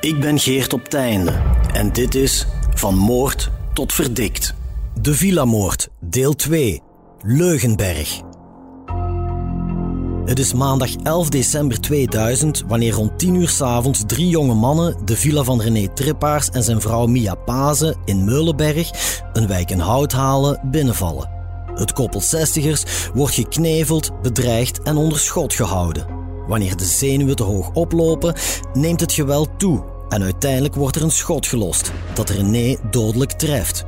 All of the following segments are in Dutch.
Ik ben Geert op Teinde en dit is Van Moord tot Verdikt. De Villa-moord, deel 2. Leugenberg. Het is maandag 11 december 2000 wanneer rond 10 uur s avonds drie jonge mannen de villa van René Trippaars en zijn vrouw Mia Pazen in Meulenberg, een wijk in Houthalen, binnenvallen. Het koppel zestigers wordt gekneveld, bedreigd en onder schot gehouden. Wanneer de zenuwen te hoog oplopen, neemt het geweld toe en uiteindelijk wordt er een schot gelost dat René dodelijk treft.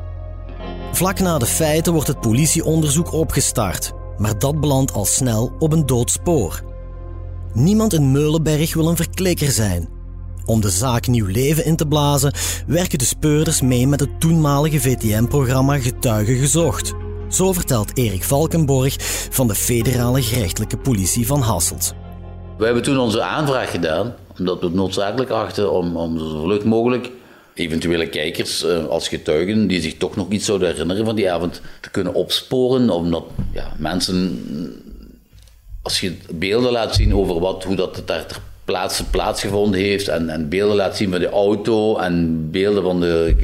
Vlak na de feiten wordt het politieonderzoek opgestart, maar dat belandt al snel op een dood spoor. Niemand in Meulenberg wil een verklikker zijn. Om de zaak nieuw leven in te blazen, werken de speurders mee met het toenmalige VTM-programma Getuigen Gezocht. Zo vertelt Erik Valkenborg van de federale gerechtelijke politie van Hasselt. We hebben toen onze aanvraag gedaan, omdat we het noodzakelijk achten om, om zo vlug mogelijk eventuele kijkers uh, als getuigen die zich toch nog iets zouden herinneren van die avond te kunnen opsporen. Omdat ja, mensen, als je beelden laat zien over wat, hoe dat daar ter plaatse plaatsgevonden heeft en, en beelden laat zien van de auto en beelden van de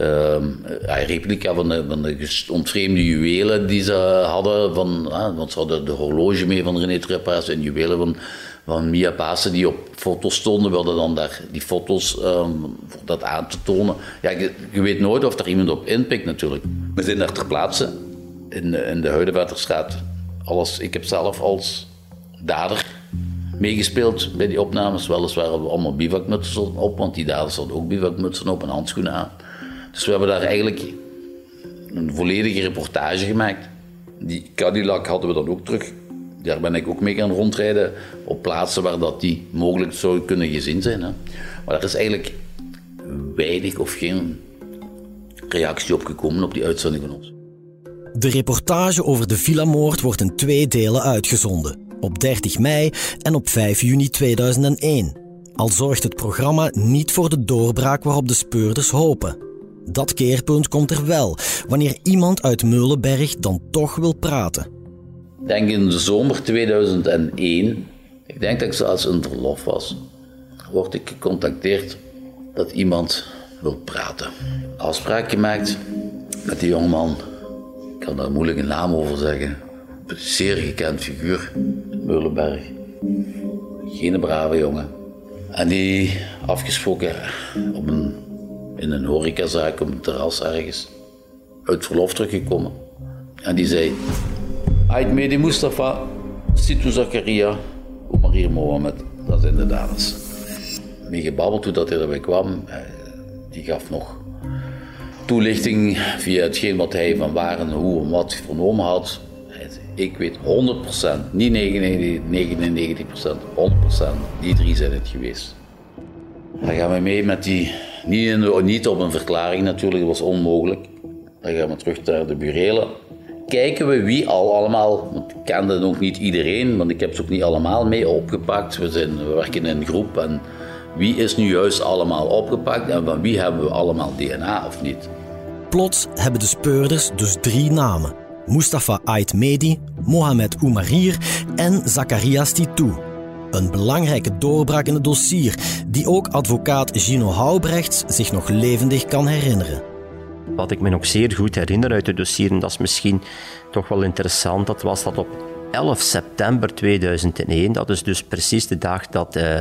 uh, replica van de, ontvreemde juwelen die ze hadden. Van, uh, want ze hadden de horloge mee van René Trippaars en juwelen van van Mia Pasen die op foto's stonden, wilden dan daar die foto's um, voor dat aan te tonen. Ja, je, je, weet nooit of er iemand op inpikt natuurlijk. We zijn daar ter plaatse in, in de Huidenwaterstraat. Alles, ik heb zelf als dader meegespeeld bij die opnames. Weliswaar hebben we allemaal bivakmutsen op, want die daders hadden ook bivakmutsen op en handschoenen aan. Dus we hebben daar eigenlijk een volledige reportage gemaakt. Die Cadillac hadden we dan ook terug daar ben ik ook mee gaan rondrijden op plaatsen waar dat die mogelijk zou kunnen gezien zijn. Hè. Maar er is eigenlijk weinig of geen reactie op gekomen op die uitzending van ons. De reportage over de Villa-moord wordt in twee delen uitgezonden. Op 30 mei en op 5 juni 2001. Al zorgt het programma niet voor de doorbraak waarop de speurders hopen. Dat keerpunt komt er wel, wanneer iemand uit Meulenberg dan toch wil praten denk in de zomer 2001, ik denk dat ik zelfs in verlof was, word ik gecontacteerd dat iemand wil praten. Afspraak gemaakt met die jongeman. Ik kan daar moeilijk een naam over zeggen. Een zeer gekend figuur, Meulenberg. Geen brave jongen. En die afgesproken op een, in een horecazaak op een terras ergens uit verlof teruggekomen. En die zei, Ait Medi Mustafa, Situ Zakaria, Omarir Mohammed. Dat zijn de dames. Mee gebabbeld toen dat hij erbij kwam. Eh, die gaf nog toelichting via hetgeen wat hij van waar en hoe en wat vernomen had. Ik weet 100%, niet 99%, 100%, die drie zijn het geweest. Dan gaan we mee met die, niet, niet op een verklaring natuurlijk, dat was onmogelijk. Dan gaan we terug naar de burelen kijken we wie al allemaal, want ik kende nog niet iedereen, want ik heb ze ook niet allemaal mee opgepakt. We, zijn, we werken in een groep en wie is nu juist allemaal opgepakt en van wie hebben we allemaal DNA of niet. Plots hebben de speurders dus drie namen. Mustafa Ait Medi, Mohamed Oumarir en Zacharias Titou. Een belangrijke doorbraak in het dossier, die ook advocaat Gino Houbrechts zich nog levendig kan herinneren. Wat ik me nog zeer goed herinner uit de dossier, en dat is misschien toch wel interessant, dat was dat op 11 september 2001, dat is dus precies de dag dat uh,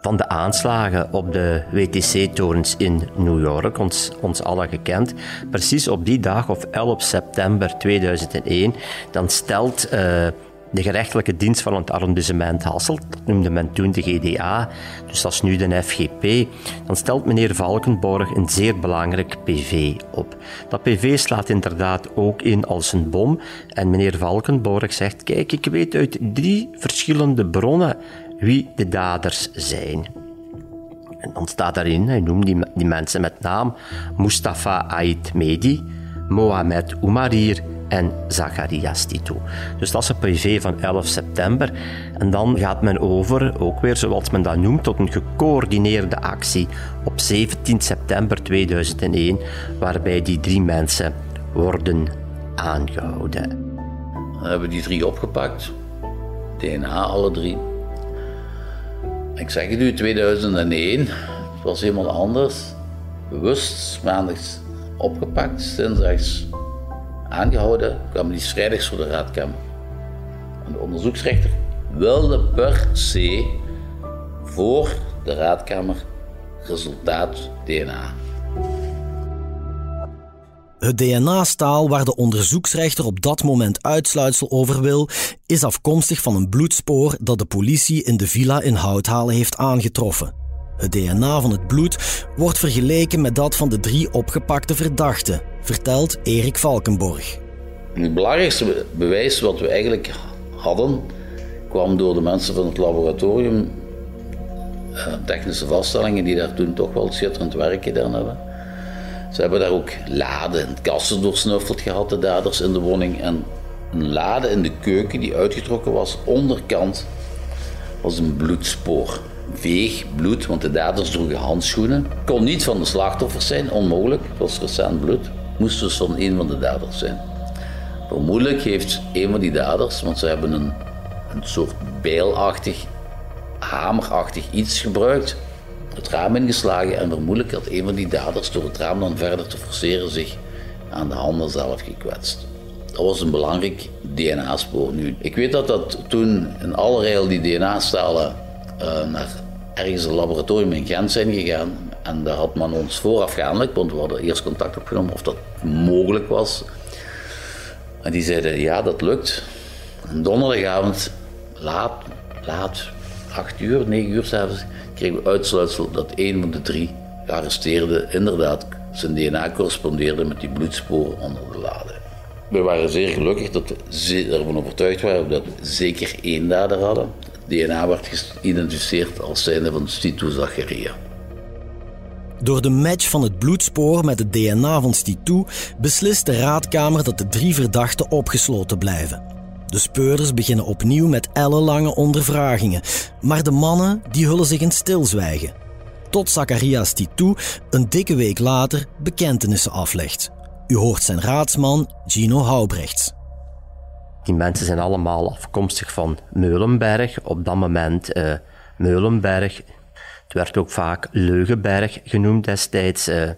van de aanslagen op de WTC-torens in New York, ons, ons allen gekend. Precies op die dag, of 11 september 2001, dan stelt uh, de gerechtelijke dienst van het arrondissement Hasselt, dat noemde men toen de GDA, dus dat is nu de FGP, dan stelt meneer Valkenborg een zeer belangrijk PV op. Dat PV slaat inderdaad ook in als een bom en meneer Valkenborg zegt, kijk, ik weet uit drie verschillende bronnen wie de daders zijn. En dan staat daarin, hij noemt die, mensen met naam Mustafa Ait Medi, Mohamed Oumarir en Zacharias Tito. Dus dat is een privé van 11 september. En dan gaat men over, ook weer zoals men dat noemt, tot een gecoördineerde actie op 17 september 2001, waarbij die drie mensen worden aangehouden. Dan hebben we die drie opgepakt. DNA, alle drie. Ik zeg het u, 2001, het was helemaal anders. Bewust maandags opgepakt, sindsdags aangehouden, kwamen die vrijdags voor de raadkamer. En de onderzoeksrechter wilde per se voor de raadkamer resultaat DNA. Het DNA-staal waar de onderzoeksrechter op dat moment uitsluitsel over wil, is afkomstig van een bloedspoor dat de politie in de villa in Houthalen heeft aangetroffen. Het DNA van het bloed wordt vergeleken met dat van de drie opgepakte verdachten, vertelt Erik Valkenborg. Het belangrijkste bewijs wat we eigenlijk hadden, kwam door de mensen van het laboratorium. Eh, technische vaststellingen die daar toen toch wel schitterend werk gedaan hebben. Ze hebben daar ook laden en kassen doorsnuffeld gehad, de daders in de woning. En een lade in de keuken die uitgetrokken was, onderkant, was een bloedspoor. Veeg bloed, want de daders droegen handschoenen. Kon niet van de slachtoffers zijn, onmogelijk. Het was recent bloed. Moest dus van een van de daders zijn. Vermoedelijk heeft een van die daders, want ze hebben een, een soort bijlachtig, hamerachtig iets gebruikt, het raam ingeslagen en vermoedelijk had een van die daders door het raam dan verder te forceren zich aan de handen zelf gekwetst. Dat was een belangrijk DNA-spoor nu. Ik weet dat dat toen in alle die DNA-stalen naar ergens een laboratorium in Gent zijn gegaan. En daar had men ons voorafgaandelijk, want we hadden eerst contact opgenomen of dat mogelijk was. En die zeiden, ja, dat lukt. Donderdagavond, laat, laat, acht uur, negen uur s'avonds, kregen we uitsluitsel dat een van de drie gearresteerden inderdaad zijn DNA correspondeerde met die bloedsporen onder de lade. We waren zeer gelukkig dat we ervan overtuigd waren dat we zeker één dader hadden. DNA werd geïdentificeerd als zijnde van Stitu Zacharia. Door de match van het bloedspoor met het DNA van Stitu beslist de raadkamer dat de drie verdachten opgesloten blijven. De speurders beginnen opnieuw met ellenlange ondervragingen, maar de mannen die hullen zich in stilzwijgen. Tot Zacharias Stitu een dikke week later bekentenissen aflegt. U hoort zijn raadsman Gino Houbrechts. Die mensen zijn allemaal afkomstig van Meulenberg. Op dat moment uh, Meulenberg. Het werd ook vaak Leugenberg genoemd destijds. Uh,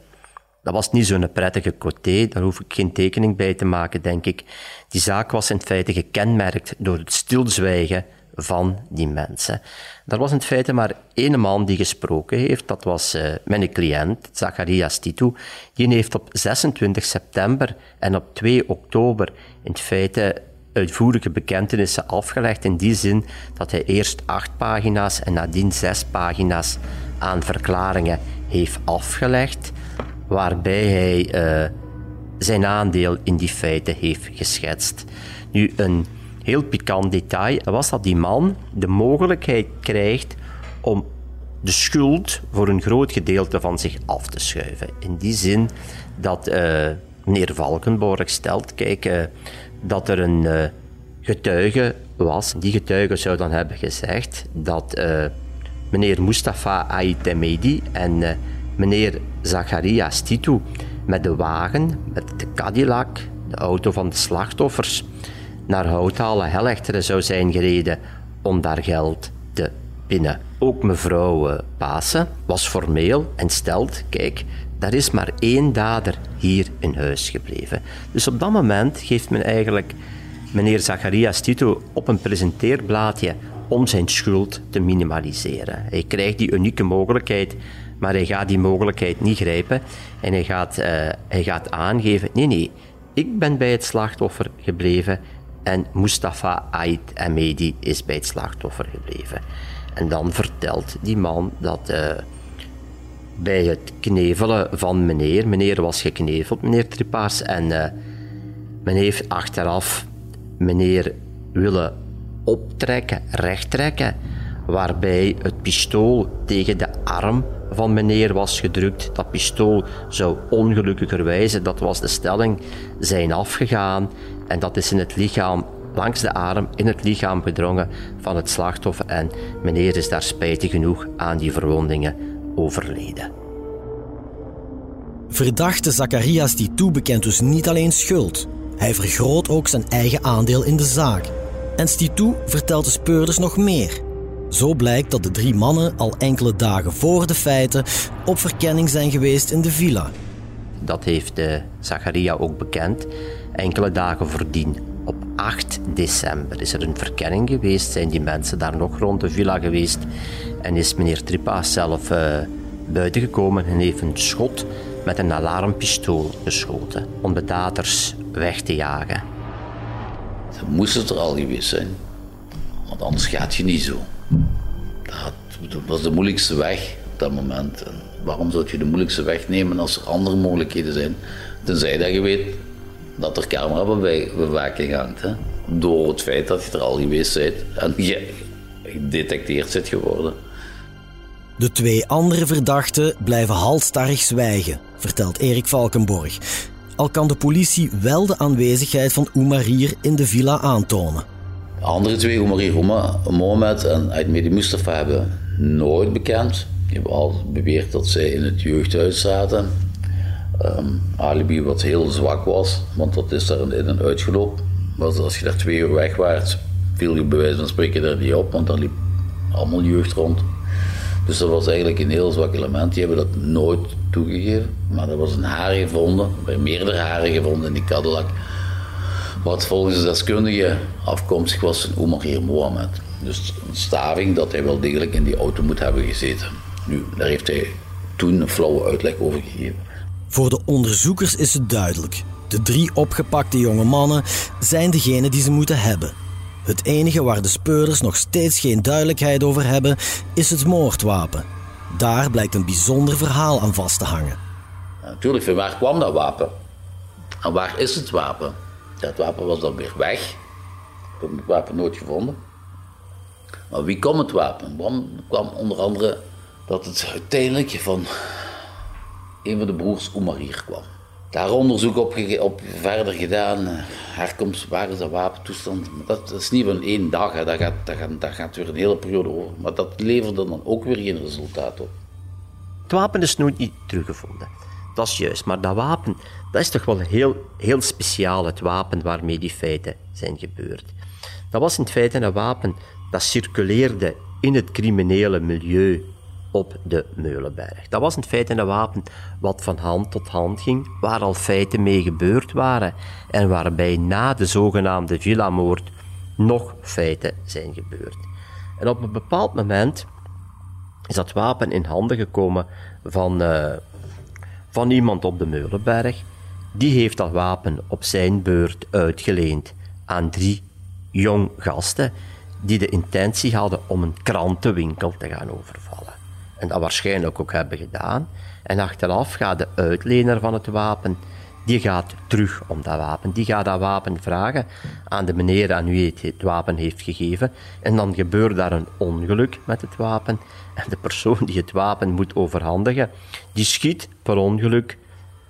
dat was niet zo'n prettige coté, daar hoef ik geen tekening bij te maken, denk ik. Die zaak was in feite gekenmerkt door het stilzwijgen van die mensen. Er was in feite maar één man die gesproken heeft, dat was uh, mijn cliënt, Zacharias Titu. Die heeft op 26 september en op 2 oktober in feite uitvoerige bekentenissen afgelegd in die zin dat hij eerst acht pagina's en nadien zes pagina's aan verklaringen heeft afgelegd, waarbij hij uh, zijn aandeel in die feiten heeft geschetst. Nu, een heel pikant detail was dat die man de mogelijkheid krijgt om de schuld voor een groot gedeelte van zich af te schuiven. In die zin dat uh, meneer Valkenborg stelt, kijk, uh, dat er een uh, getuige was. Die getuige zou dan hebben gezegd dat uh, meneer Mustafa Aitemedi en uh, meneer Zacharias Titu met de wagen, met de Cadillac, de auto van de slachtoffers, naar Houthalen Hellechteren zou zijn gereden om daar geld te pinnen. Ook mevrouw Pasen was formeel en stelt, kijk, er is maar één dader hier in huis gebleven. Dus op dat moment geeft men eigenlijk meneer Zacharias Tito op een presenteerblaadje om zijn schuld te minimaliseren. Hij krijgt die unieke mogelijkheid, maar hij gaat die mogelijkheid niet grijpen en hij gaat, uh, hij gaat aangeven: nee, nee, ik ben bij het slachtoffer gebleven en Mustafa Ait Ahmedi is bij het slachtoffer gebleven. En dan vertelt die man dat uh, bij het knevelen van meneer, meneer was gekneveld, meneer Tripaars, en uh, men heeft achteraf meneer willen optrekken, rechttrekken, waarbij het pistool tegen de arm van meneer was gedrukt. Dat pistool zou ongelukkigerwijze, dat was de stelling, zijn afgegaan. En dat is in het lichaam langs de arm in het lichaam gedrongen van het slachtoffer. En meneer is daar spijtig genoeg aan die verwondingen overleden. Verdachte Zacharias die bekent dus niet alleen schuld. Hij vergroot ook zijn eigen aandeel in de zaak. En Stitou vertelt de speurders nog meer. Zo blijkt dat de drie mannen al enkele dagen voor de feiten op verkenning zijn geweest in de villa. Dat heeft de Zacharia ook bekend. Enkele dagen voordien, 8 december, is er een verkenning geweest. Zijn die mensen daar nog rond de villa geweest? En is meneer Tripa zelf uh, buiten gekomen en heeft een schot met een alarmpistool geschoten om de daders weg te jagen. Ze moesten er al geweest zijn, want anders gaat je niet zo. Dat was de moeilijkste weg op dat moment. En waarom zou je de moeilijkste weg nemen als er andere mogelijkheden zijn? Tenzij dat je weet dat er camerabewaking hangt. Hè? Door het feit dat je er al geweest bent en je gedetecteerd zit geworden. De twee andere verdachten blijven halstarrig zwijgen, vertelt Erik Valkenborg. Al kan de politie wel de aanwezigheid van Oumarier in de villa aantonen. De andere twee, Oumarier Mohamed en Aitmedi Mustafa, hebben nooit bekend. Die hebben al beweerd dat zij in het jeugdhuis zaten. Um, alibi wat heel zwak was, want dat is daar in en uitgelopen. Maar als je daar twee uur weg viel je bij wijze van spreken daar niet op, want daar liep allemaal jeugd rond. Dus dat was eigenlijk een heel zwak element. Die hebben dat nooit toegegeven. Maar er was een haar gevonden, er meerdere haren gevonden in die Cadillac. Wat volgens de deskundige afkomstig was van Heer Mohammed. Dus een staving dat hij wel degelijk in die auto moet hebben gezeten. Nu, daar heeft hij toen een flauwe uitleg over gegeven. Voor de onderzoekers is het duidelijk. De drie opgepakte jonge mannen zijn degene die ze moeten hebben. Het enige waar de speurders nog steeds geen duidelijkheid over hebben, is het moordwapen. Daar blijkt een bijzonder verhaal aan vast te hangen. natuurlijk, van waar kwam dat wapen? En waar is het wapen? Dat wapen was dan weer weg. Ik heb het wapen nooit gevonden. Maar wie kwam het wapen? Waarom kwam onder andere dat het uiteindelijk van een van de broers Oemarier kwam. Daar onderzoek op, op, verder gedaan. Herkomst, waar is dat wapentoestand? Dat, dat is niet van één dag, hè. Dat, gaat, dat, gaat, dat gaat weer een hele periode over. Maar dat leverde dan ook weer geen resultaat op. Het wapen is nooit niet teruggevonden. Dat is juist, maar dat wapen, dat is toch wel heel, heel speciaal, het wapen waarmee die feiten zijn gebeurd. Dat was in feite een wapen dat circuleerde in het criminele milieu op de Meulenberg. Dat was in feite een wapen wat van hand tot hand ging, waar al feiten mee gebeurd waren en waarbij na de zogenaamde Villa-moord nog feiten zijn gebeurd. En op een bepaald moment is dat wapen in handen gekomen van, uh, van iemand op de Meulenberg. Die heeft dat wapen op zijn beurt uitgeleend aan drie jong gasten die de intentie hadden om een krantenwinkel te gaan overvallen en dat waarschijnlijk ook hebben gedaan. En achteraf gaat de uitlener van het wapen, die gaat terug om dat wapen. Die gaat dat wapen vragen aan de meneer aan wie het, het wapen heeft gegeven. En dan gebeurt daar een ongeluk met het wapen. En de persoon die het wapen moet overhandigen, die schiet per ongeluk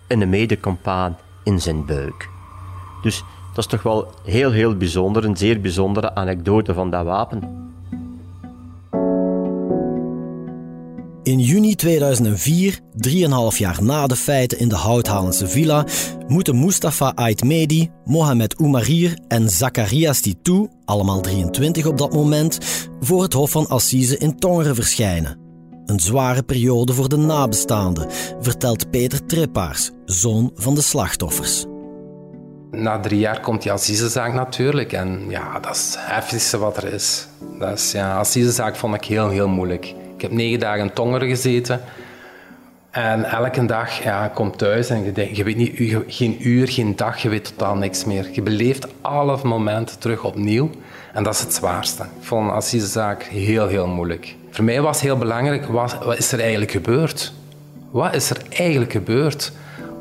een medecompaan in zijn buik. Dus dat is toch wel heel, heel bijzonder, een zeer bijzondere anekdote van dat wapen. In juni 2004, 3,5 jaar na de feiten in de Houthalense villa, moeten Mustafa Ait Medi, Mohamed Oumarir en Zacharias Titou, allemaal 23 op dat moment, voor het Hof van Assise in Tongeren verschijnen. Een zware periode voor de nabestaanden, vertelt Peter Trippaars, zoon van de slachtoffers. Na drie jaar komt die assisezaak natuurlijk. En ja, dat is het heftigste wat er is. Dat is, ja, assisezaak vond ik heel, heel moeilijk. Ik heb negen dagen in Tongeren gezeten. En elke dag ja, kom thuis en je, je weet niet, geen uur, geen dag, je weet totaal niks meer. Je beleeft alle momenten terug opnieuw. En dat is het zwaarste. Ik vond een assisezaak heel, heel moeilijk. Voor mij was heel belangrijk, wat, wat is er eigenlijk gebeurd? Wat is er eigenlijk gebeurd?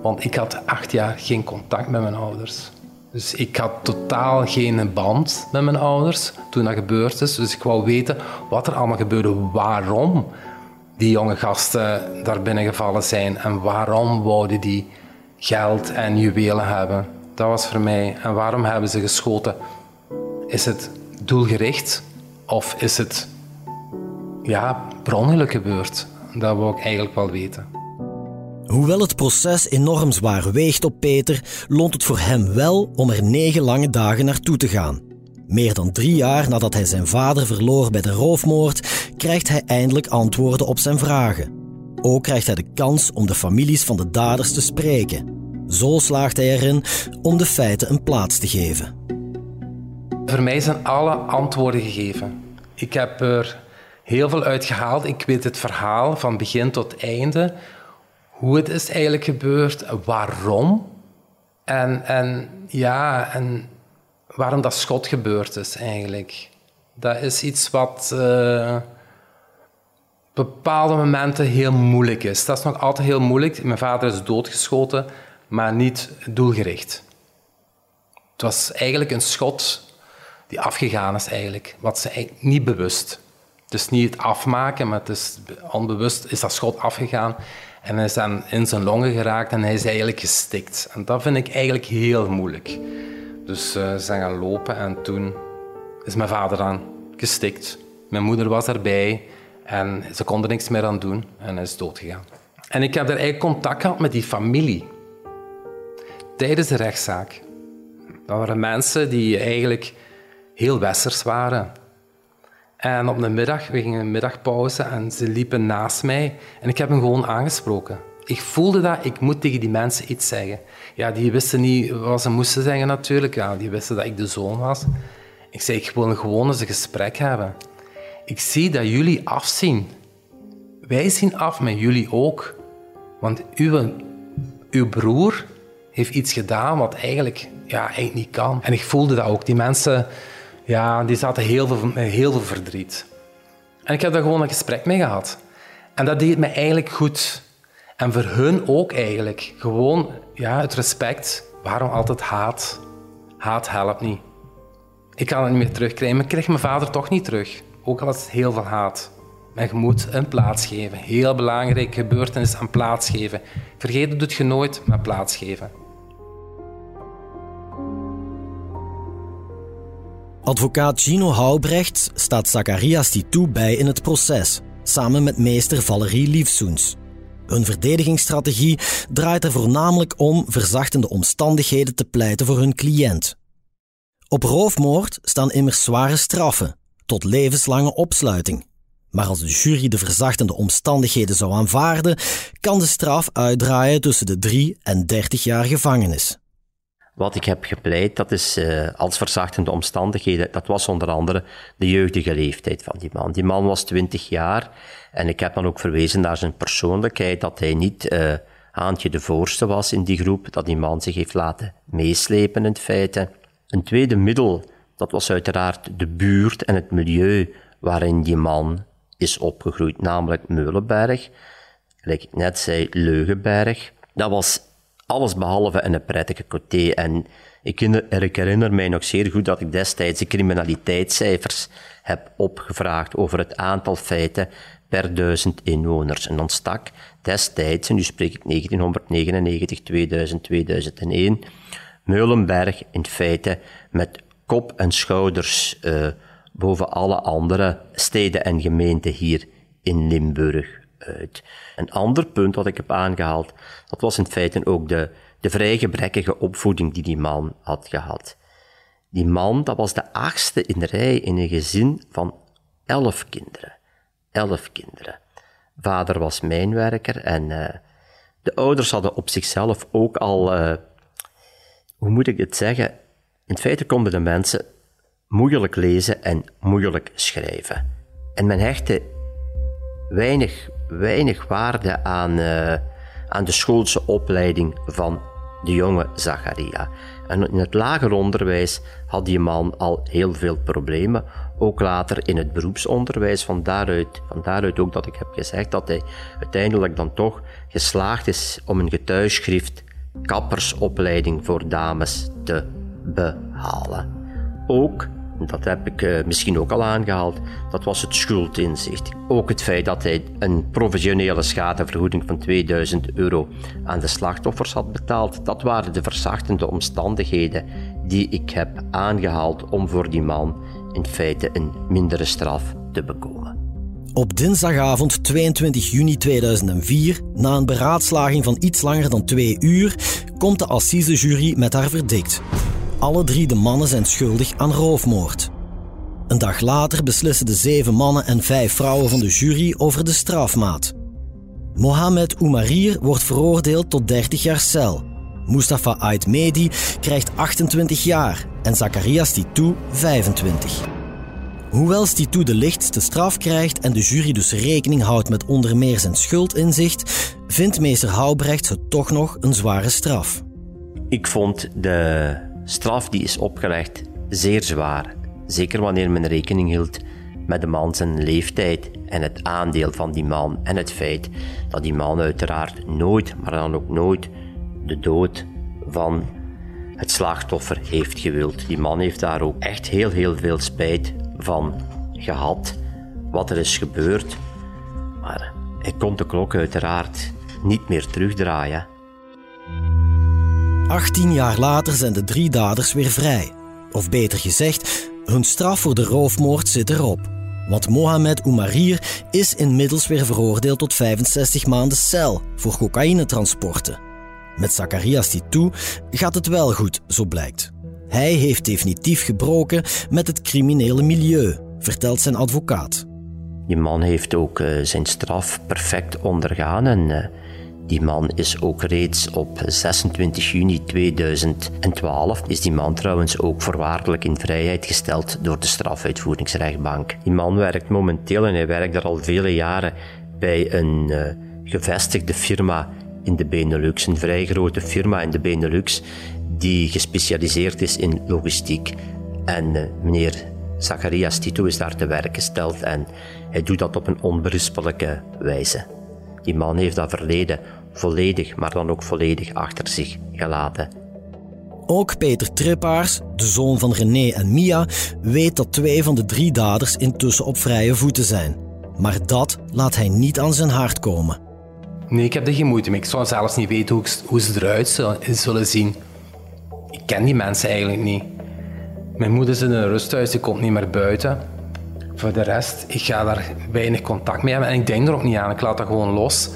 Want ik had acht jaar geen contact met mijn ouders. Dus ik had totaal geen band met mijn ouders toen dat gebeurd is. Dus ik wou weten wat er allemaal gebeurde, waarom die jonge gasten daar binnengevallen zijn en waarom wouden die geld en juwelen hebben. Dat was voor mij. En waarom hebben ze geschoten? Is het doelgericht of is het ja, per gebeurd? Dat wou ik eigenlijk wel weten. Hoewel het proces enorm zwaar weegt op Peter, loont het voor hem wel om er negen lange dagen naartoe te gaan. Meer dan drie jaar nadat hij zijn vader verloor bij de roofmoord, krijgt hij eindelijk antwoorden op zijn vragen. Ook krijgt hij de kans om de families van de daders te spreken. Zo slaagt hij erin om de feiten een plaats te geven. Voor mij zijn alle antwoorden gegeven. Ik heb er heel veel uitgehaald. Ik weet het verhaal van begin tot einde hoe het is eigenlijk gebeurd, waarom. En, en ja, en waarom dat schot gebeurd is eigenlijk. Dat is iets wat uh, bepaalde momenten heel moeilijk is. Dat is nog altijd heel moeilijk. Mijn vader is doodgeschoten, maar niet doelgericht. Het was eigenlijk een schot die afgegaan is eigenlijk, wat ze eigenlijk niet bewust. Het is niet het afmaken, maar het is onbewust is dat schot afgegaan. En hij is dan in zijn longen geraakt en hij is eigenlijk gestikt. En dat vind ik eigenlijk heel moeilijk. Dus uh, ze zijn gaan lopen en toen is mijn vader dan gestikt. Mijn moeder was erbij en ze kon er niks meer aan doen en hij is doodgegaan. En ik heb er eigenlijk contact gehad met die familie. Tijdens de rechtszaak. Dat waren mensen die eigenlijk heel westers waren. En op de middag, we gingen een middagpauze en ze liepen naast mij en ik heb hem gewoon aangesproken. Ik voelde dat, ik moet tegen die mensen iets zeggen. Ja, die wisten niet wat ze moesten zeggen natuurlijk. Ja, die wisten dat ik de zoon was. Ik zei, ik wil gewoon eens een gesprek hebben. Ik zie dat jullie afzien. Wij zien af, met jullie ook. Want uw, uw broer heeft iets gedaan wat eigenlijk, ja, eigenlijk niet kan. En ik voelde dat ook. Die mensen ja, die zaten heel veel, heel veel verdriet. En ik heb daar gewoon een gesprek mee gehad. En dat deed me eigenlijk goed. En voor hun ook eigenlijk. Gewoon ja, het respect. Waarom altijd haat? Haat helpt niet. Ik kan het niet meer terugkrijgen, maar ik krijg mijn vader toch niet terug. Ook al is het heel veel haat. Maar je moet een plaats geven. Heel belangrijk, gebeurtenis aan plaats geven. Vergeten doet je nooit, maar plaats geven. Advocaat Gino Houbrecht staat Zacharias toe bij in het proces, samen met meester Valerie Liefsoens. Hun verdedigingsstrategie draait er voornamelijk om verzachtende omstandigheden te pleiten voor hun cliënt. Op roofmoord staan immers zware straffen, tot levenslange opsluiting. Maar als de jury de verzachtende omstandigheden zou aanvaarden, kan de straf uitdraaien tussen de 3 en 30 jaar gevangenis. Wat ik heb gepleit, dat is uh, als verzachtende omstandigheden, dat was onder andere de jeugdige leeftijd van die man. Die man was 20 jaar en ik heb dan ook verwezen naar zijn persoonlijkheid, dat hij niet uh, Haantje de voorste was in die groep, dat die man zich heeft laten meeslepen in feite. Een tweede middel, dat was uiteraard de buurt en het milieu waarin die man is opgegroeid, namelijk Meulenberg. Gelijk ik net zei, Leugenberg. Dat was alles behalve een prettige coté. En ik herinner, mij nog zeer goed dat ik destijds de criminaliteitscijfers heb opgevraagd over het aantal feiten per duizend inwoners. En dan stak destijds, en nu spreek ik 1999, 2000, 2001, Meulenberg in feite met kop en schouders uh, boven alle andere steden en gemeenten hier in Limburg uit. Een ander punt wat ik heb aangehaald, dat was in feite ook de, de vrij gebrekkige opvoeding die die man had gehad. Die man, dat was de achtste in de rij in een gezin van elf kinderen. Elf kinderen. Vader was mijnwerker en uh, de ouders hadden op zichzelf ook al uh, hoe moet ik het zeggen? In feite konden de mensen moeilijk lezen en moeilijk schrijven. En men hechtte weinig, weinig waarde aan, uh, aan de schoolse opleiding van de jonge Zacharia. En in het lager onderwijs had die man al heel veel problemen. Ook later in het beroepsonderwijs. Van daaruit, van daaruit ook dat ik heb gezegd dat hij uiteindelijk dan toch geslaagd is om een getuigschrift kappersopleiding voor dames te behalen. Ook dat heb ik uh, misschien ook al aangehaald, dat was het schuldinzicht. Ook het feit dat hij een professionele schadevergoeding van 2000 euro aan de slachtoffers had betaald, dat waren de verzachtende omstandigheden die ik heb aangehaald om voor die man in feite een mindere straf te bekomen. Op dinsdagavond 22 juni 2004, na een beraadslaging van iets langer dan twee uur, komt de assisejury met haar verdict. Alle drie de mannen zijn schuldig aan roofmoord. Een dag later beslissen de zeven mannen en vijf vrouwen van de jury over de strafmaat. Mohamed Oumarir wordt veroordeeld tot 30 jaar cel. Mustafa Ait Mehdi krijgt 28 jaar en Zacharias Titou 25. Hoewel Stitou de lichtste straf krijgt en de jury dus rekening houdt met onder meer zijn schuldinzicht, vindt meester Houbrecht het toch nog een zware straf. Ik vond de straf die is opgelegd zeer zwaar. Zeker wanneer men rekening hield met de man zijn leeftijd en het aandeel van die man en het feit dat die man uiteraard nooit, maar dan ook nooit, de dood van het slachtoffer heeft gewild. Die man heeft daar ook echt heel, heel veel spijt van gehad, wat er is gebeurd. Maar hij kon de klok uiteraard niet meer terugdraaien. 18 jaar later zijn de drie daders weer vrij. Of beter gezegd, hun straf voor de roofmoord zit erop. Want Mohamed Oumarir is inmiddels weer veroordeeld tot 65 maanden cel voor cocaïnetransporten. Met Zacharias Titou gaat het wel goed, zo blijkt. Hij heeft definitief gebroken met het criminele milieu, vertelt zijn advocaat. Die man heeft ook uh, zijn straf perfect ondergaan en uh, die man is ook reeds op 26 juni 2012 is die man trouwens ook voorwaardelijk in vrijheid gesteld door de strafuitvoeringsrechtbank. Die man werkt momenteel en hij werkt er al vele jaren bij een uh, gevestigde firma in de Benelux, een vrij grote firma in de Benelux die gespecialiseerd is in logistiek. En uh, meneer Zacharias Tito is daar te werk gesteld en hij doet dat op een onberispelijke wijze. Die man heeft dat verleden volledig, maar dan ook volledig achter zich gelaten. Ook Peter Trippaars, de zoon van René en Mia, weet dat twee van de drie daders intussen op vrije voeten zijn. Maar dat laat hij niet aan zijn hart komen. Nee, ik heb er geen moeite mee. Ik zou zelfs niet weten hoe, hoe ze eruit zullen zien. Ik ken die mensen eigenlijk niet. Mijn moeder zit in een rusthuis, die komt niet meer buiten. Voor de rest, ik ga daar weinig contact mee hebben en ik denk er ook niet aan. Ik laat dat gewoon los.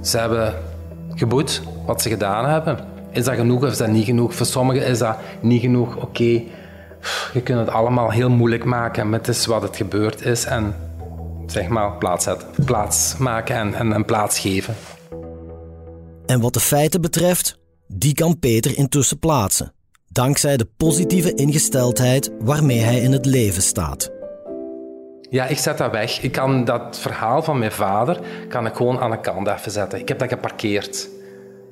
Ze hebben geboet wat ze gedaan hebben. Is dat genoeg of is dat niet genoeg? Voor sommigen is dat niet genoeg. Oké, je kunt het allemaal heel moeilijk maken, maar het wat het gebeurd is. En zeg maar plaats, plaats maken en, en, en plaats geven. En wat de feiten betreft, die kan Peter intussen plaatsen. Dankzij de positieve ingesteldheid waarmee hij in het leven staat. Ja, ik zet dat weg. Ik kan dat verhaal van mijn vader kan ik gewoon aan de kant even zetten. Ik heb dat geparkeerd.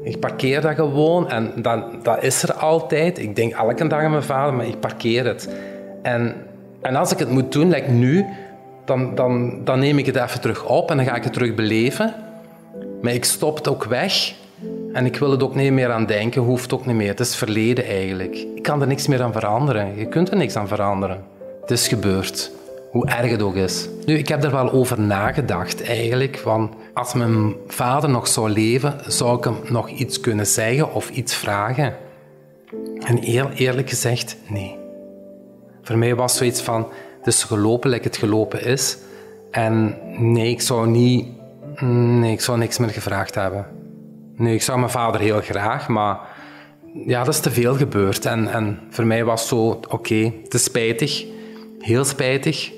Ik parkeer dat gewoon en dat, dat is er altijd. Ik denk elke dag aan mijn vader, maar ik parkeer het. En, en als ik het moet doen, like nu, dan, dan, dan neem ik het even terug op en dan ga ik het terug beleven. Maar ik stop het ook weg en ik wil het ook niet meer aan denken, hoeft ook niet meer. Het is verleden eigenlijk. Ik kan er niks meer aan veranderen. Je kunt er niks aan veranderen. Het is gebeurd. Hoe erg het ook is. Nu, ik heb er wel over nagedacht eigenlijk. Van als mijn vader nog zou leven, zou ik hem nog iets kunnen zeggen of iets vragen. En eerlijk gezegd, nee. Voor mij was zoiets van, het is gelopen like het gelopen is. En nee, ik zou niet... Nee, ik zou niks meer gevraagd hebben. Nee, ik zou mijn vader heel graag, maar ja, dat is te veel gebeurd. En, en voor mij was zo, oké, is spijtig, heel spijtig,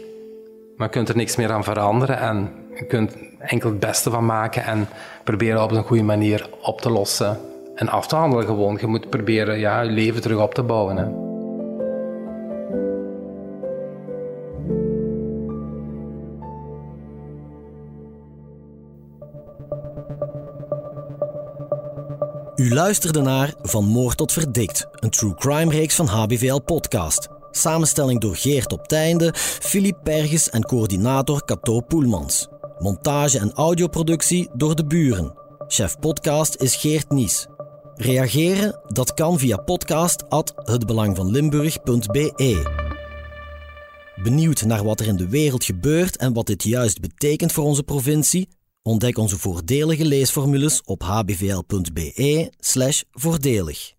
maar je kunt er niks meer aan veranderen en je kunt enkel het beste van maken en proberen op een goede manier op te lossen. en af te handelen gewoon. Je moet proberen ja, je leven terug op te bouwen. Hè. U luisterde naar Van Moord tot Verdikt, een true crime reeks van HBVL Podcast. Samenstelling door Geert op Teinde, Filip Perges en coördinator Cato Poelmans. Montage en audioprodactie door de buren. Chef podcast is Geert Nies. Reageren? Dat kan via podcast@hetbelangvanlimburg.be. Benieuwd naar wat er in de wereld gebeurt en wat dit juist betekent voor onze provincie? Ontdek onze voordelige leesformules op hbvl.be/voordelig.